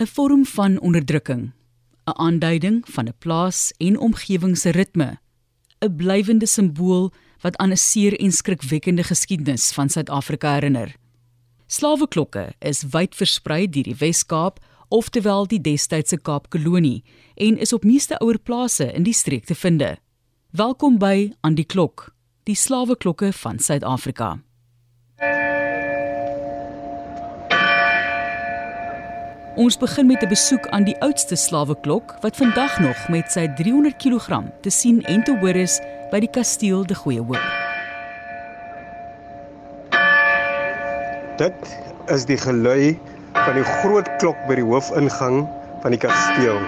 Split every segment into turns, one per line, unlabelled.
'n vorm van onderdrukking, 'n aanduiding van 'n plaas en omgewing se ritme, 'n blywende simbool wat aan 'n seer en skrikwekkende geskiedenis van Suid-Afrika herinner. Slaweklokke is wyd versprei deur die Wes-Kaap, oftewel die destydse Kaapkolonie, en is op meeste ouer plase in die streek te vind. Welkom by aan die klok, die slaweklokke van Suid-Afrika. Ons begin met 'n besoek aan die oudste slaweklok wat vandag nog met sy 300 kg te sien en te hoor is by die kasteel De Goeie Hoop.
Dit is die gelui van die groot klok by die hoofingang van die kasteel.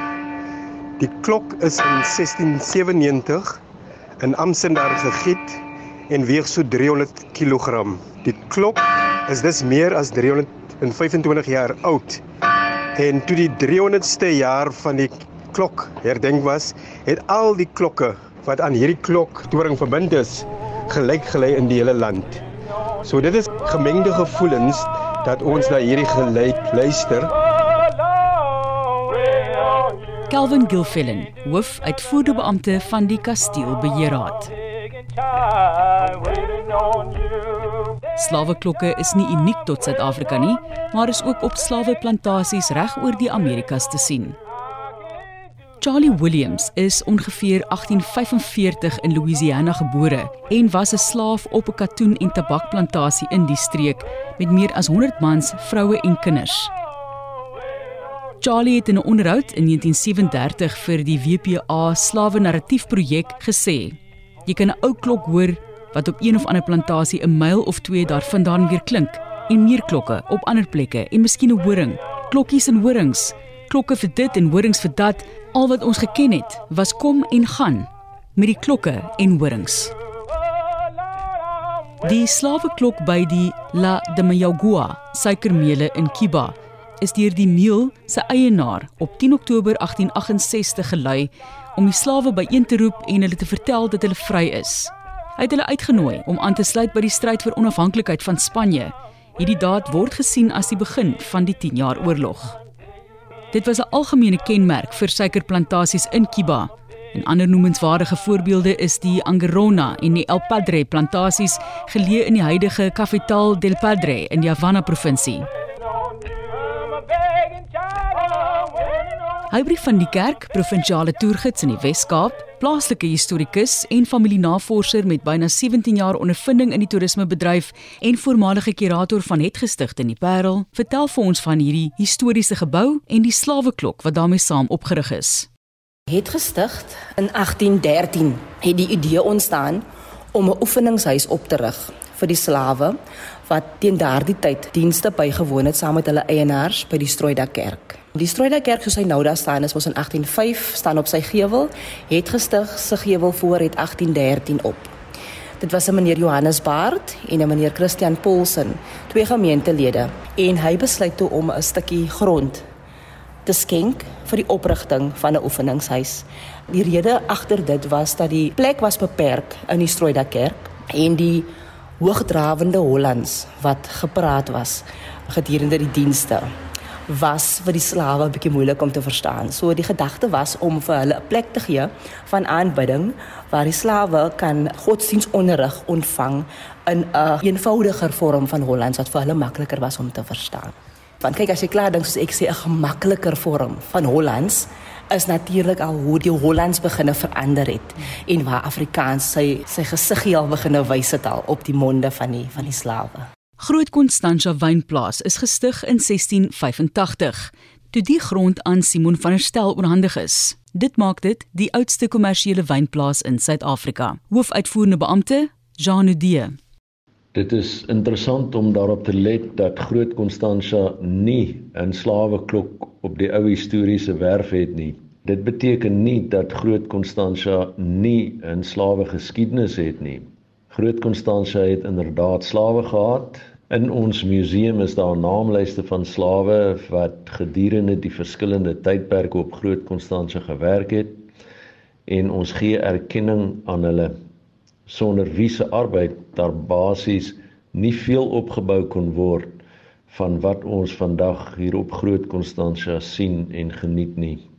Die klok is in 1697 in Amsterdam gegiet en weeg so 300 kg. Die klok is dus meer as 325 jaar oud En toe die 300ste jaar van die klok herdenk was, het al die klokke wat aan hierdie klok toring verbind is, gelyk gelei in die hele land. So dit is gemengde gevoelens dat ons na hierdie geluid luister.
Calvin Gilfillan, hoof uitvoerende beampte van die kasteelbeheerraad. Slaweklokke is nie uniek tot Suid-Afrika nie, maar is ook op slaweplantasies reg oor die Amerikas te sien. Charlie Williams is ongeveer 1845 in Louisiana gebore en was 'n slaaf op 'n katoen en tabakplantasie in die streek met meer as 100 mans, vroue en kinders. Charlie het in 'n onderhoud in 1937 vir die WPA Slawe Narratief projek gesê: "Jy kan 'n ou klok hoor wat op een of ander plantasie 'n myl of 2 daarvandaan weer klink en meer klokke op ander plekke en miskien 'n horing, klokkies en horings, klokke vir dit en horings vir dat. Al wat ons geken het was kom en gaan met die klokke en horings. Die slaweklok by die La de Mayagua, suikermeule in Kiba, is deur die meel se eienaar op 10 Oktober 1868 gelui om die slawe byeen te roep en hulle te vertel dat hulle vry is. Hy het hulle uitgenooi om aan te sluit by die stryd vir onafhanklikheid van Spanje. Hierdie daad word gesien as die begin van die 10 jaar oorlog. Dit was 'n algemene kenmerk vir suikerplantasies in Kiba. En ander noemenswaardige voorbeelde is die Angerona en die El Padre plantasies geleë in die huidige Capital del Padre in die Havana provinsie. Hybrief van die kerk, provinsiale toergids in die Wes-Kaap, plaaslike historikus en familienavorser met byna 17 jaar ondervinding in die toerismebedryf en voormalige kurator van Hetgestigte in die Parel, vertel vir ons van hierdie historiese gebou en die slaweklok wat daarmee saam opgerig is.
Hetgestig in 1813 het die idee ontstaan om 'n oefeningshuis op te rig vir die slawe wat teen daardie tyd dienste bygewoon het saam met hulle eienaars by die Strooida kerk. Die Strooida kerk soos hy nou daar staan is mos in 1805 staan op sy gewel, het gestig se gewel voor het 1813 op. Dit was 'n meneer Johannes Baard en 'n meneer Christian Paulsen, twee gemeentelede, en hy besluit toe om 'n stukkie grond te skenk vir die oprigting van 'n oefeningshuis. Die rede agter dit was dat die plek was beperk in die Strooida kerk en die hoogdrawende Hollands wat gepraat was gedurende die dienste was vir die slawe 'n bietjie moeilik om te verstaan. So die gedagte was om vir hulle 'n plek te gee van aanbidding waar die slawe kan godsdienstonderrig ontvang in 'n een eenvoudiger vorm van Hollands wat vir hulle makliker was om te verstaan. Want kyk as jy klaar dink soos ek sê 'n gemakliker vorm van Hollands is natuurlik al hoe die Hollands beginne verander het en waar Afrikaans sy sy gesiggie al beginne wys het al op die monde van die van die slawe.
Groot Constantia Wynplaas is gestig in 1685 toe die grond aan Simon van der Stel oorhandig is. Dit maak dit die oudste kommersiële wynplaas in Suid-Afrika. Hoofuitvoerende beampte, Jean Nudie.
Dit is interessant om daarop te let dat Groot Constantia nie 'n slaweklok op die ou historiese werf het nie. Dit beteken nie dat Groot Constantia nie 'n slawe geskiedenis het nie. Groot Constantia het inderdaad slawe gehad In ons museum is daar naamlyste van slawe wat gedurende die verskillende tydperke op Groot Konstansie gewerk het en ons gee erkenning aan hulle sonder wie se arbeid daar basies nie veel opgebou kon word van wat ons vandag hier op Groot Constantia sien en geniet nie.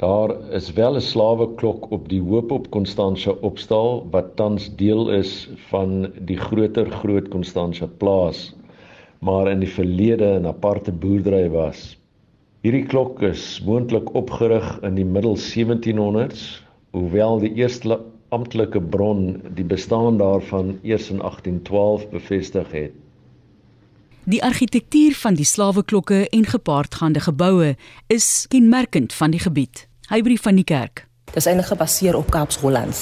Daar is wel 'n slaweklok op die Hoop op Constantia opstal wat tans deel is van die groter Groot Constantia plaas, maar in die verlede 'n aparte boerdery was. Hierdie klok is moontlik opgerig in die middel 1700s, hoewel die eerste amptelike bron die bestaan daarvan eers in 1812 bevestig het.
Die argitektuur van die slaweklokke en gepaardgaande geboue is kenmerkend van die gebied. Hybrief van die kerk.
Dit is eintlik gebaseer op Kaaps-Hollands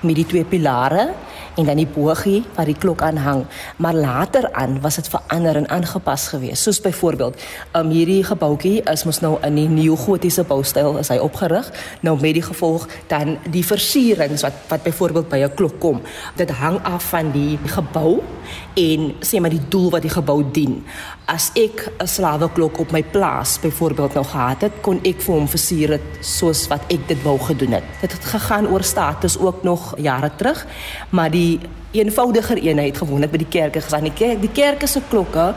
met die twee pilare en dan die bogie waar die klok aan hang. Maar later aan was dit verander en aangepas geweest. Soos byvoorbeeld, um, hierdie gebouetjie is mos nou in die neogotiese boustyl is hy opgerig. Nou met die gevolg dan die versierings wat wat byvoorbeeld by 'n klok kom. Dit hang af van die gebou en sê maar die doel wat die gebou dien. As ek 'n slaweklok op my plaas byvoorbeeld nou gehad het, kon ek vir hom versier het soos wat ek dit wou gedoen het. Dit het gegaan oor status ook nog jare terug, maar die eenvoudiger eenheid gewoonlik by die kerke gesien. Die kerk, die kerke se klokke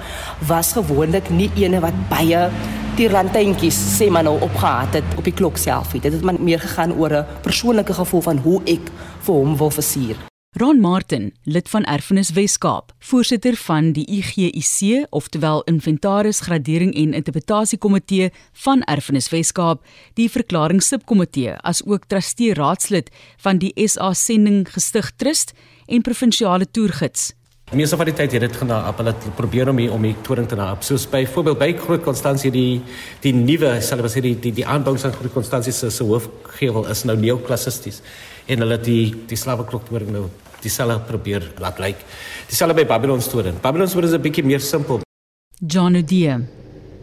was gewoonlik nie ene wat baie tierlantentjies sê maar nou opgehaat het op die klok self. Dit het maar meer gegaan oor 'n persoonlike gevoel van hoe ek vir hom wil versier.
Ron Martin, lid van Erfenis Weskaap, voorsitter van die IGIC, oftewel Inventaris Gradering en Interpretasie Komitee van Erfenis Weskaap, die verklaringssubkomitee, asook trustee raadslid van die SA Sending Gestig Trust en provinsiale toergids.
Meeste van die tyd het dit genaar op hulle probeer om hier om die toring te naap. Soos byvoorbeeld by Groot Konstansie die die nuwe, ons sê die die die aanbouings aan Groot Konstansie se se hoofgevel is nou neoklassisties en hulle die die slaweklok toring nou dieselfde probeer laat lyk. Dieselfde by Babylon toring. Babylon toring is 'n bietjie meer simpel.
John Odie.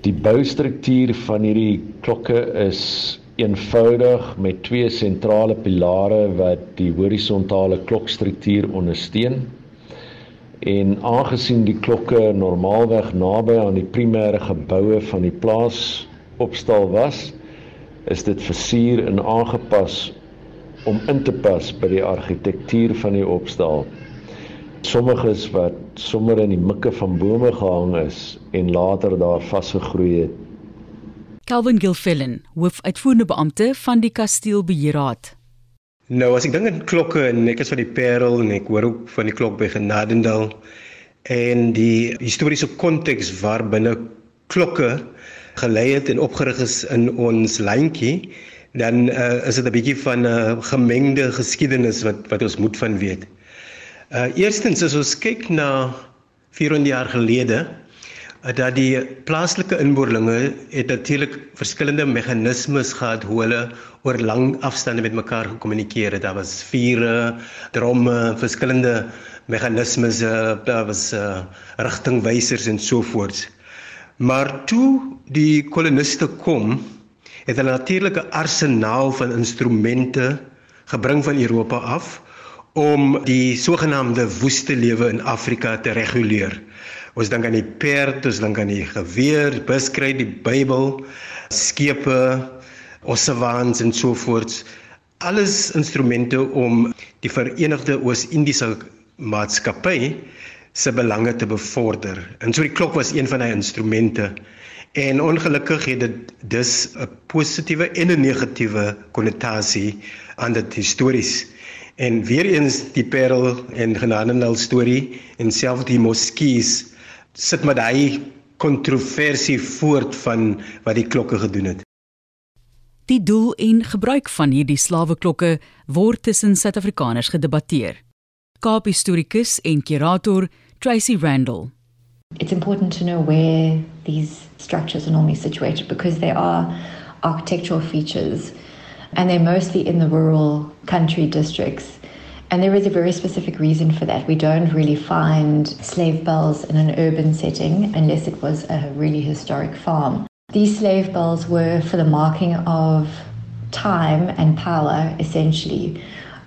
Die boustruktuur van hierdie klokke is eenvoudig met twee sentrale pilare wat die horisontale klokstruktuur ondersteun. En aangesien die klokke normaalweg naby aan die primêre geboue van die plaas opstal was, is dit versier en aangepas om in te pas by die argitektuur van die opstal. Sommiges wat sommer in die mikke van bome gehang is en later daar vasgegroei het.
Calvin Gilfillan, hoofuitvoerende beampte van die kasteelbeheerraad.
Nou as ek dink aan klokke en ek is van die Parel en ek hoor ook van die klok by Genadendal en die historiese konteks waarbinne klokke gelei het en opgerig is in ons lyntjie dan uh, is dit 'n bietjie van 'n uh, gemengde geskiedenis wat wat ons moet van weet. Uh eerstens as ons kyk na 400 jaar gelede dat die plaaslike inboorlinge het natuurlik verskillende meganismes gehad hoe hulle oor lang afstande met mekaar gekommunikeer het. Daar was vure, dromme, verskillende meganismes, eh, daar was uh, rigtingwysers en so voort. Maar toe die koloniste kom, het hulle natuurlik 'n arsenaal van instrumente gebring van Europa af om die sogenaamde woeste lewe in Afrika te reguleer. Ons dink aan die perd, ons dink aan die geweer, buskry, die Bybel, skepe, ossewaans en so voort. Alles instrumente om die Verenigde Oos-Indiese Maatskappy se belange te bevorder. En so die klok was een van daai instrumente. En ongelukkig het dit dus 'n positiewe en 'n negatiewe konnotasie aan dit histories. En weer eens die Parel en Genadendal storie en selfs die moskees sit met daai kontroversie voort van wat die klokke gedoen het.
Die doel en gebruik van hierdie slaweklokke word tussen Suid-Afrikaners gedebatteer. Kaap-historikus en curator Tracy Randall.
It's important to know where these structures are normally situated because they are architectural features and they're mostly in the rural country districts And there is a very specific reason for that. We don't really find slave bells in an urban setting unless it was a really historic farm. These slave bells were for the marking of time and power, essentially,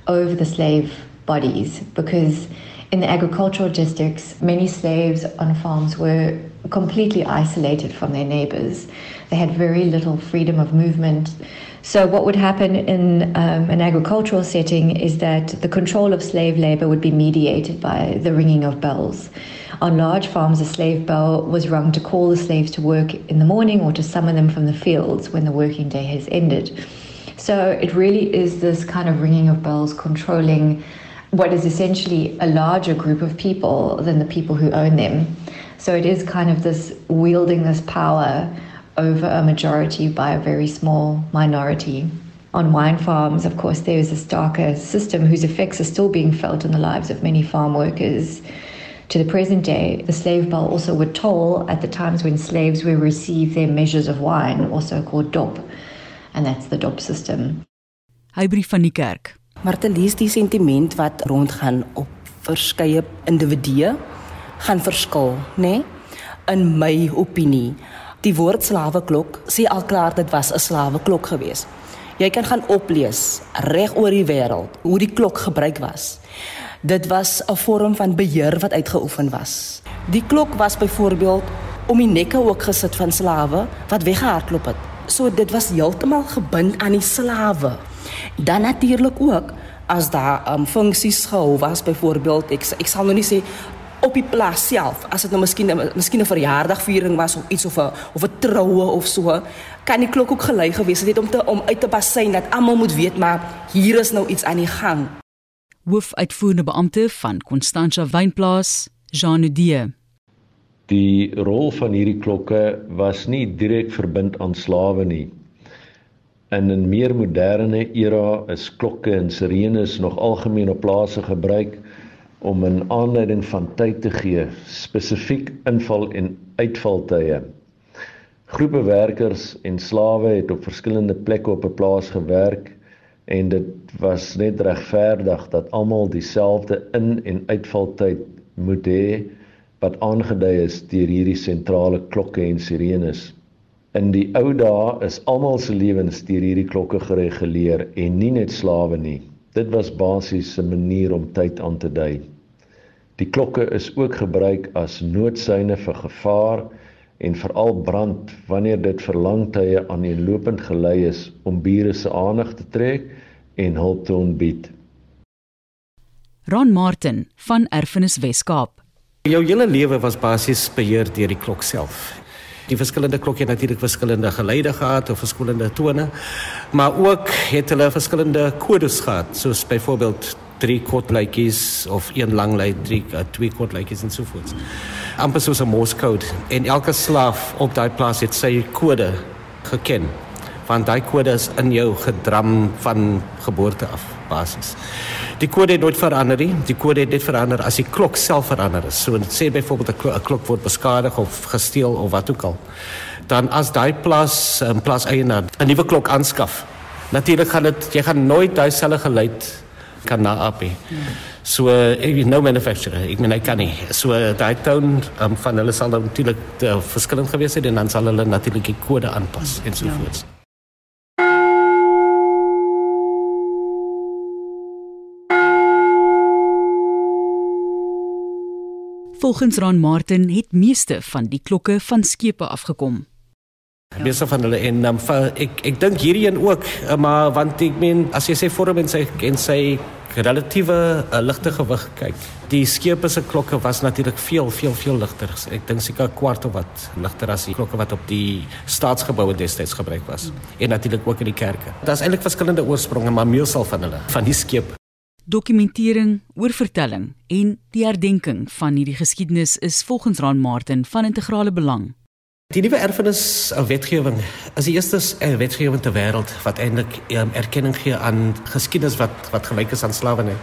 over the slave bodies because in the agricultural districts, many slaves on farms were completely isolated from their neighbors. They had very little freedom of movement. So, what would happen in um, an agricultural setting is that the control of slave labor would be mediated by the ringing of bells. On large farms, a slave bell was rung to call the slaves to work in the morning or to summon them from the fields when the working day has ended. So it really is this kind of ringing of bells controlling what is essentially a larger group of people than the people who own them. So it is kind of this wielding this power over a majority by a very small minority. On wine farms, of course, there is a starker system whose effects are still being felt in the lives of many farm workers. To the present day, the slave bell also would toll at the times when slaves would receive their measures of wine, also called dop, and that's the dop system.
Hy van die kerk.
Maar te lees die sentiment wat rondgaan op verskeie individue gaan verskil, nê? Nee? In my opinie, die woord slaweklok sê al klaar dit was 'n slaweklok geweest. Jy kan gaan oplees reg oor die wêreld hoe die klok gebruik was. Dit was 'n vorm van beheer wat uitgeoefen was. Die klok was byvoorbeeld om die nekke ook gesit van slawe wat weggehardloop het. So dit was heeltemal gebind aan die slawe. Dan natuurlik ook as daar um, funksies gehou was byvoorbeeld ek ek sal nou nie sê op die plaas self as dit nou miskien miskien 'n verjaardagviering was of iets of 'n of 'n troue of so kan die klok ook gelei gewees het om te om uit te basyn dat almal moet weet maar hier is nou iets aan die gang.
Hoofuitvoerende beampte van Constantia Wynplaas Jean Nudie.
Die rol van hierdie klokke was nie direk verbind aan slawe nie In 'n meer moderne era is klokke en sirenes nog algemeen op plase gebruik om 'n aanleiding van tyd te gee, spesifiek inval en uitvaltye. Groepe werkers en slawe het op verskillende plekke op 'n plaas gewerk en dit was net regverdig dat almal dieselfde in- en uitvaltyd moet hê wat aangedui is deur hierdie sentrale klokke en sirenes. In die ou dae is almal se lewens deur hierdie klokke gereguleer en nie net slawe nie. Dit was basies 'n manier om tyd aan te dui. Die klokke is ook gebruik as noodsyne vir gevaar en veral brand wanneer dit vir lang tye aaneenlopend gelei is om bure se aandag te trek en hulp te ontbied.
Ron Martin van Erfenis Weskaap.
Jou hele lewe was basies beheer deur die klok self die verskillende klokke natuurlik verskillende geleide gehad of verskillende tone maar ook het hulle verskillende kodes gehad soos byvoorbeeld drie kortlytjies of een lang lei drie uh, twee kortlytjies en so voort amper soos 'n morse code. En elke slaaf op daai plaas het sy kode geken want daai kode is in jou gedram van geboorte af basis. Die kode het nooit verander nie. Die kode het net verander as die klok self verander is. So sê byvoorbeeld 'n klok, klok word beskadig of gesteel of wat ook al. Dan as daai plaas 'n plaas eienaar 'n nuwe klok aanskaf. Natuurlik gaan dit jy gaan nooit daai selfe geluid kan naap nie. So ek weet nou manufacturer, ek meen hy kan nie. So daai toon um, van hulle sal natuurlik uh, verskillend gewees het en dan sal hulle natuurlik die kode aanpas en so ja.
Volgens Ron Martin het meeste van die klokke van skepe afgekom.
Meeste van hulle en um, ek ek dink hierdie een ook, uh, maar want ek meen as jy sê vorm en sy en sy relatiewe uh, ligte gewig kyk. Die skepe se klokke was natuurlik veel veel veel ligter. Ek dink seker kwart of wat ligter as die klokke wat op die staatsgeboue destyds gebruik was. En natuurlik ook in die kerke. Daar's eintlik verskillende oorspronge, maar meestal van hulle van die skep
Dokumentering, oorvertelling en die herdenking van hierdie geskiedenis is volgens Raan Martin van integrale belang.
Die nuwe erfenis wetgewing is die eerste wetgewing ter wêreld wat eintlik um, erkenning gee aan geskiedenis wat wat gelyk is aan slawerny.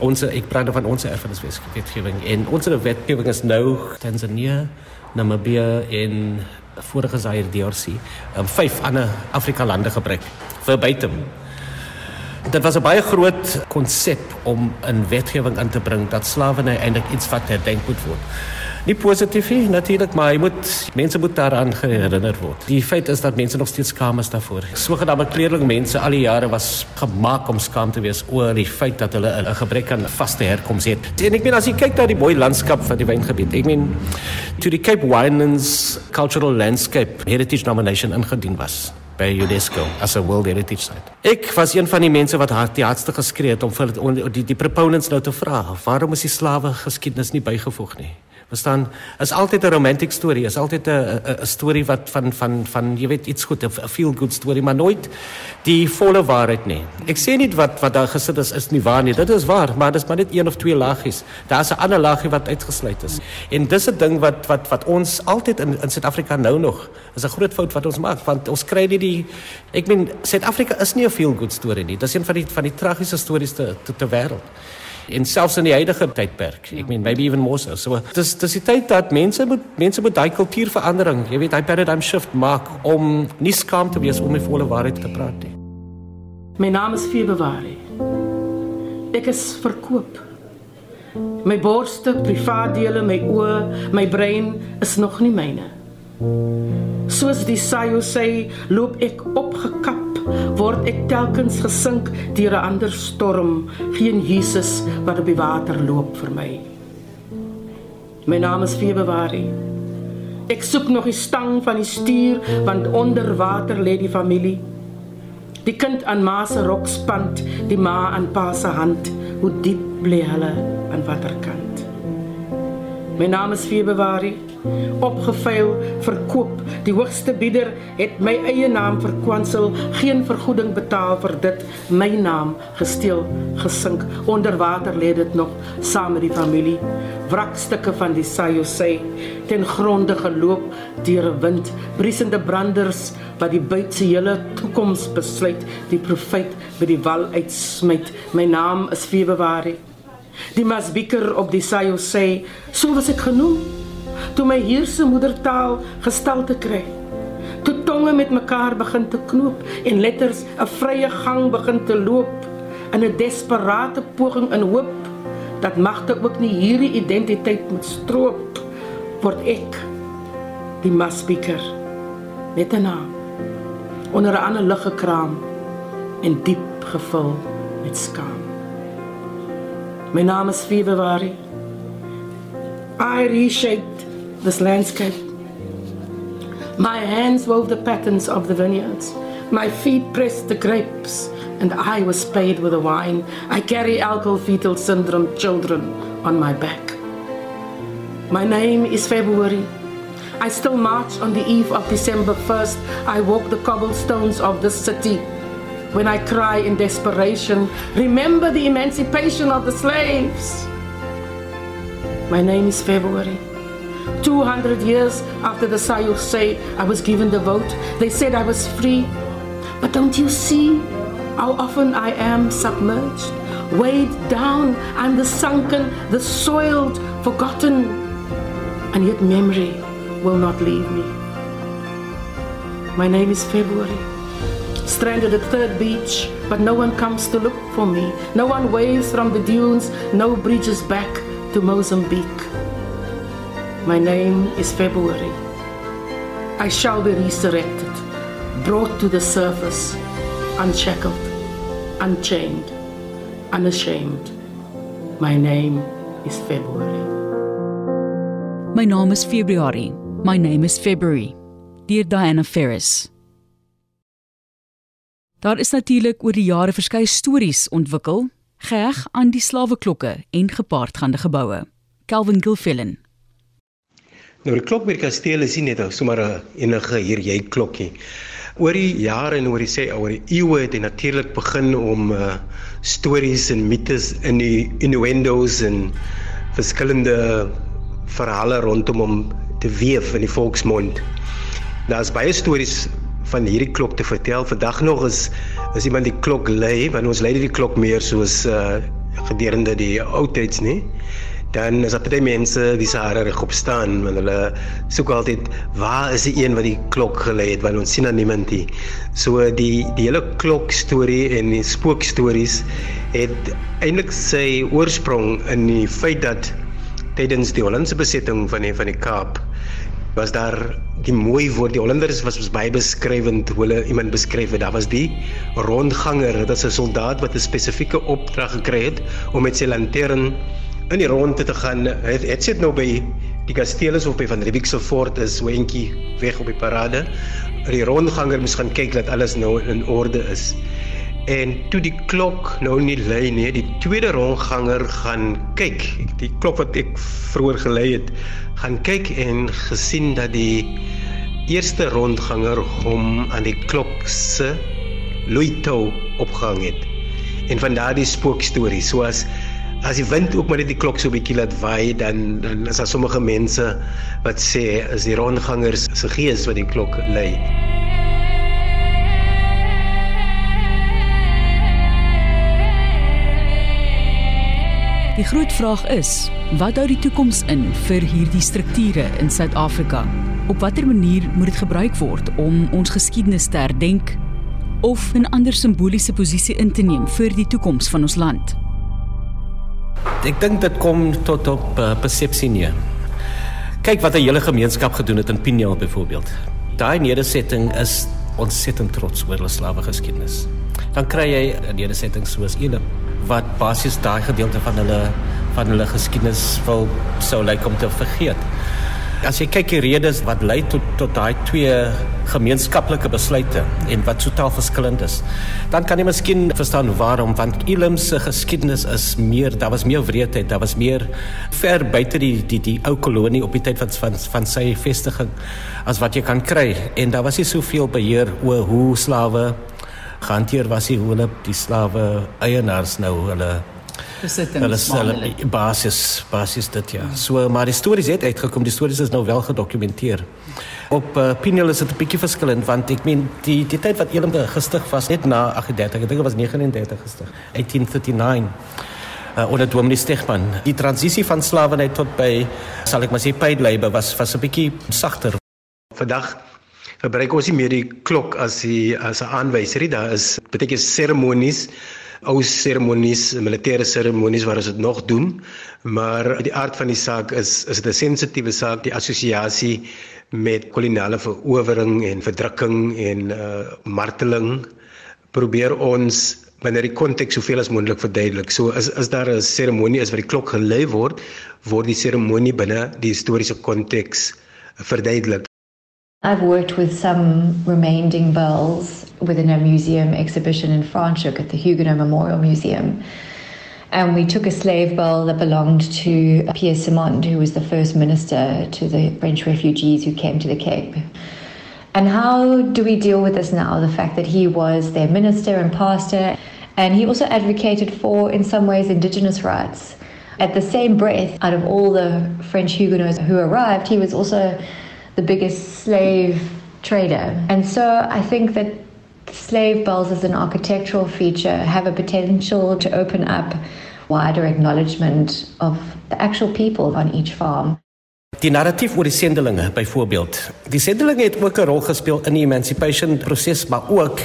Ons ek praat van ons erfenis wetgewing en ons wetgewing is nou Tanzanië, Namibië en vorige Zaire DRC, um, vyf ander Afrika lande gebruik vir buitem Dit was 'n baie groot konsep om 'n wetgewing in te bring dat slawerny eintlik iets wat herdenk moet word. Nie positief nie natuurlik, maar jy moet mense moet daaraan herinner word. Die feit is dat mense nog steeds skaam is daarvoor. Sogenaamde kleerling mense al die jare was gemaak om skaam te wees oor die feit dat hulle 'n gebrek aan vaste herkoms het. En ek meen as jy kyk na die mooi landskap van die wyngebied, ek meen toe die Cape Winelands Cultural Landscape Heritage Nomination ingedien was by UNESCO as 'n World Heritage Site. Ek was een van die mense wat hard die hardste geskree het om vir die die proponents nou te vra, waarom is die slawe geskiedenis nie bygevoeg nie? Verstaan? Is altyd 'n romantic storie, is altyd 'n 'n storie wat van van van jy weet iets goed, 'n feel good storie, maar nooit die volle waarheid nie. Ek sê nie wat wat daar gesit is is nie waar nie. Dit is waar, maar dit is maar net een of twee laagies. Daar's 'n ander laagie wat uitgesluit is. En dis 'n ding wat wat wat ons altyd in in Suid-Afrika nou nog is 'n groot fout wat ons maak want ons kry nie die ek meen Suid-Afrika is nie 'n feel good storie nie. Dis een van die van die tragiese stories te te, te wêreld en selfs in die huidige tydperk. Ek meen maybe even more so. So dis dis die tyd dat mense moet mense moet daai kultuurverandering, jy weet, daai paradigm shift maak om nie skaam te wees om die volle waarheid te praat nie.
My naam is Februarie. Ek is verkoop. My borste, privaat dele, my oë, my brein is nog nie myne. Soos die Sayo sê, loop ek opgekap word ek telkens gesink deur 'n ander storm, geen Jesus wat op die water loop vir my. My naam is Februarie. Ek soek nog die stang van die stuur want onder water lê die familie. Die kind aan ma se rokspand, die ma aan pa se hand, hoe diep bly hulle aan waterkant. My naam is Februarie opgeveil verkoop. Die hoogste bieder het my eie naam verkwansel. Geen vergoeding betaal vir dit. My naam gesteel gesink. Onder water lê dit nog saam met die familie. Wrakstukke van die sayo sê ten gronde geloop deur 'n wind. Briesende branders wat die buit se hele toekoms besluit. Die profeet by die wal uitsmyt. My naam is februarie die masbiker op die sayo sê so was ek genoem toe my heerse moedertaal gestalte kry. Toe tonge met mekaar begin te knoop en letters 'n vrye gang begin te loop in 'n desperate poging in hoop dat magte ook nie hierdie identiteit moet stroop word ek die masspeaker met 'n naam onder 'n ander lig gekraam en diep gevul met skaam. My naam is February. I reshaped this landscape. My hands wove the patterns of the vineyards. My feet pressed the grapes, and I was paid with the wine. I carry alcohol fetal syndrome children on my back. My name is February. I still march on the eve of December 1st. I walk the cobblestones of the city. When I cry in desperation, remember the emancipation of the slaves. My name is February. 200 years after the Sayus say I was given the vote, they said I was free. But don't you see how often I am submerged, weighed down? I'm the sunken, the soiled, forgotten, and yet memory will not leave me. My name is February. Stranded at Third Beach, but no one comes to look for me. No one waves from the dunes, no bridges back to Mozambique. My name is February. I shall be resurrected, brought to the surface, unshackled, unchained, unashamed. My name is February.
My naam is February. My name is February. Dear Diana Ferris. Daar is natuurlik oor die jare verskeie stories ontwikkel, geheg aan die slaweklokke en gepaardgaande geboue. Calvin Gilfillan.
Nou die klok by die kasteel is nie net sommer 'n enige hier jy klokkie. Oor die jare en oor die sê oor die eeue het hy natuurlik begin om uh stories en mites in die innuendos en verskillende verhale rondom hom te weef in die volksmond. Daar's baie stories van hierdie klok te vertel. Vandag nog is as iemand die klok lei, want ons lei die klok meer soos uh gedurende die ou tyds, nê? Dan is daar baie mense wie se hare reg op staan, want hulle soek altyd waar is die een wat die klok gelei het, want ons sien aan niemand nie. So die die hele klok storie en die spookstories het eintlik sy oorsprong in die feit dat tydens die Hollandse besetting van die van die Kaap was daar die mooi woord die Hollanders was baie beskrywend hoe hulle iemand beskryf het. Daar was die rondganger dit is 'n soldaat wat 'n spesifieke opdrag gekry het om met sy lantern in die ronde te gaan. Het, het sit nou by die kasteles of by van Riebeeck se fort is wentjie weg op die parade. Die rondganger moes gaan kyk dat alles nou in orde is En toe die klok nou nie lui nie, die tweede rondganger gaan kyk. Die klok wat ek vroeër gelei het, gaan kyk en gesien dat die eerste rondganger hom aan die klok se luitou opgehang het. En van daardie spookstorie, soos as die wind ook maar net die klok so 'n bietjie laat waai, dan dan is daar sommige mense wat sê is die rondgangers se gees wat die klok lei.
Die groot vraag is, wat hou die toekoms in vir hierdie strukture in Suid-Afrika? Op watter manier moet dit gebruik word om ons geskiedenis te herdenk of 'n ander simboliese posisie in te neem vir die toekoms van ons land?
Ek dink dit kom tot op uh, persepsie neer. Kyk wat 'n hele gemeenskap gedoen het in Pineal byvoorbeeld. Daai nedersetting is ontsettend trots oor hulle slawe geskiedenis. Dan kry jy 'n nedersetting soos Elim wat basies daai gedeelte van hulle van hulle geskiedenis wil sou lyk om te vergeet. As jy kyk die redes wat lei tot tot daai twee gemeenskaplike besluite en wat totaal verskillend is, dan kan jy miskien verstaan waarom want Elim se geskiedenis is meer, daar was meer wreedheid, daar was meer ver buite die die die ou kolonie op die tyd van van van sy vestiging as wat jy kan kry en daar was nie soveel beheer oor hoe slawe gehanteer was hoe hulle die slawe eienaars nou hulle
besittings
hulle hulle basis basis dit ja. So maar die stories het uitgekom, die stories is nou wel gedokumenteer. Op uh, Pineal is dit 'n bietjie verskillend want ek meen die die tyd wat Elim gestig was net na 38, ek dink dit was 39 gestig. 1839 uh, onder Dominee Stegman. Die transisie van slawerny tot by sal ek maar sê paid labor was was 'n bietjie sagter.
Vandag gebruik ons nie meer die klok as die as 'n aanwyser nie. Daar is baie seremonies, ou seremonies, militêre seremonies waar ons dit nog doen, maar die aard van die saak is is dit 'n sensitiewe saak, die assosiasie met koloniale verowering en verdrukking en uh marteling probeer ons wanneer die konteks soveel as moontlik verduidelik. So is is daar 'n seremonie is wat die klok gelei word, word die seremonie binne die historiese konteks verduidelik.
I've worked with some remaining bells within a museum exhibition in Franschhoek at the Huguenot Memorial Museum. And we took a slave bell that belonged to Pierre Simond, who was the first minister to the French refugees who came to the Cape. And how do we deal with this now? The fact that he was their minister and pastor, and he also advocated for, in some ways, indigenous rights. At the same breath, out of all the French Huguenots who arrived, he was also the biggest slave trader. And so I think that slave bells as an architectural feature have a potential to open up wider acknowledgement of the actual people on each farm.
Die narratief oor die sendelinge byvoorbeeld. Die sendelinge het ook 'n rol gespeel in die emancipation proses, maar ook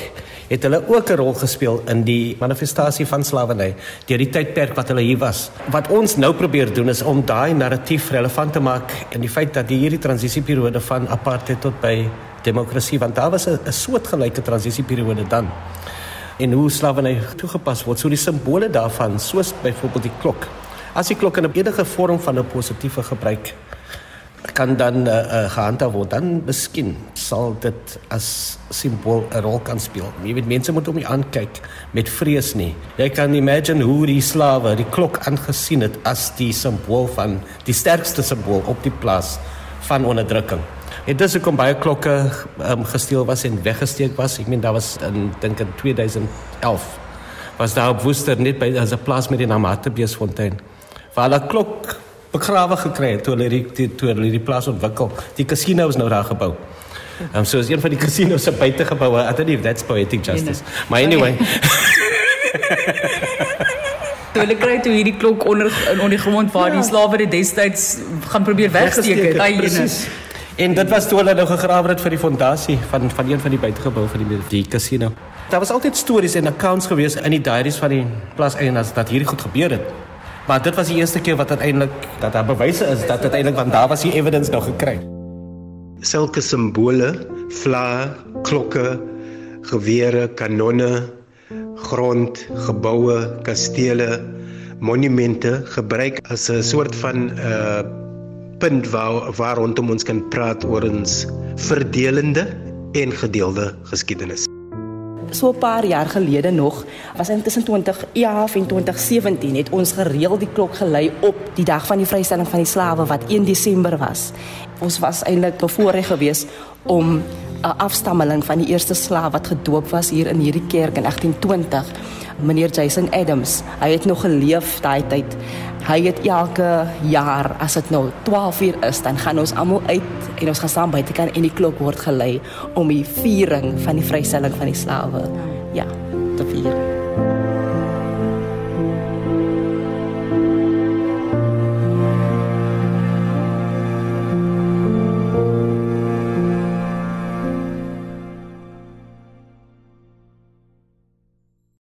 het hulle ook 'n rol gespeel in die manifestasie van slawerny deur die tydperk wat hulle hier was. Wat ons nou probeer doen is om daai narratief relevant te maak in die feit dat die hierdie transisieperiode van apartheid tot by demokrasie want daar was 'n soortgelyke transisieperiode dan. En hoe slawerny toegepas word, so die simbole daarvan, soos byvoorbeeld die klok. As die klok in 'n enige vorm van 'n positiewe gebruik kan dan uh, uh, gehandhaaf word dan miskien sal dit as simbool 'n rol kan speel. Jy weet mense moet om nie aankyk met vrees nie. Jy kan imagine hoe die slawe die klok aangesien het as die simbool van die sterkste simbool op die plaas van onderdrukking. En dis hoekom baie klokke um, gesteel was en weggesteek was. Ek meen daar was in dink in 2011 was daar op Woester net by as 'n plaas met die naam Hartbeesfontein. Waar hulle klok begrawe gekry het toe hulle die toe hulle die plaas ontwikkel. Die casino is nou daar gebou. Ehm um, so is een van die casinos se buitegeboue. I don't know if that's poetic justice. Maar anyway.
Toe hulle kry toe hierdie klok onder in onder die grond waar ja. die slawe dit destyds gaan probeer wegsteek het. Daai ene.
En dit was toe hulle nou gegrawe het vir die fondasie van van een van die buitegeboue van die die casino. Daar was altyd stories en accounts gewees in die diaries van die plaas eienaars dat hierdie goed gebeur het. Maar dit was die eerste keer wat uiteindelik dat daar bewyse is dat uiteindelik want daar was die evidence nog gekry.
Sulke simbole, vla, klokke, gewere, kanonne, grond, geboue, kastele, monumente gebruik as 'n soort van 'n uh, punt waar waar rondom ons kan praat oor ons verdelende en gedeelde geskiedenis.
So 'n paar jaar gelede nog, was in tussen 2011 en 2017 het ons gereeld die klok gelei op die dag van die vrystelling van die slawe wat 1 Desember was. Ons was eintlik bevoorreg geweest om 'n afstammeling van die eerste slaaf wat gedoop was hier in hierdie kerk in 1820, meneer Jason Adams. Hy het nog geleef daai tyd. Hy het elke jaar as dit nou 12 uur is, dan gaan ons almal uit en ons gaan saam buitekant en die klok word gelei om die viering van die vrystelling van die slawe ja, te vier.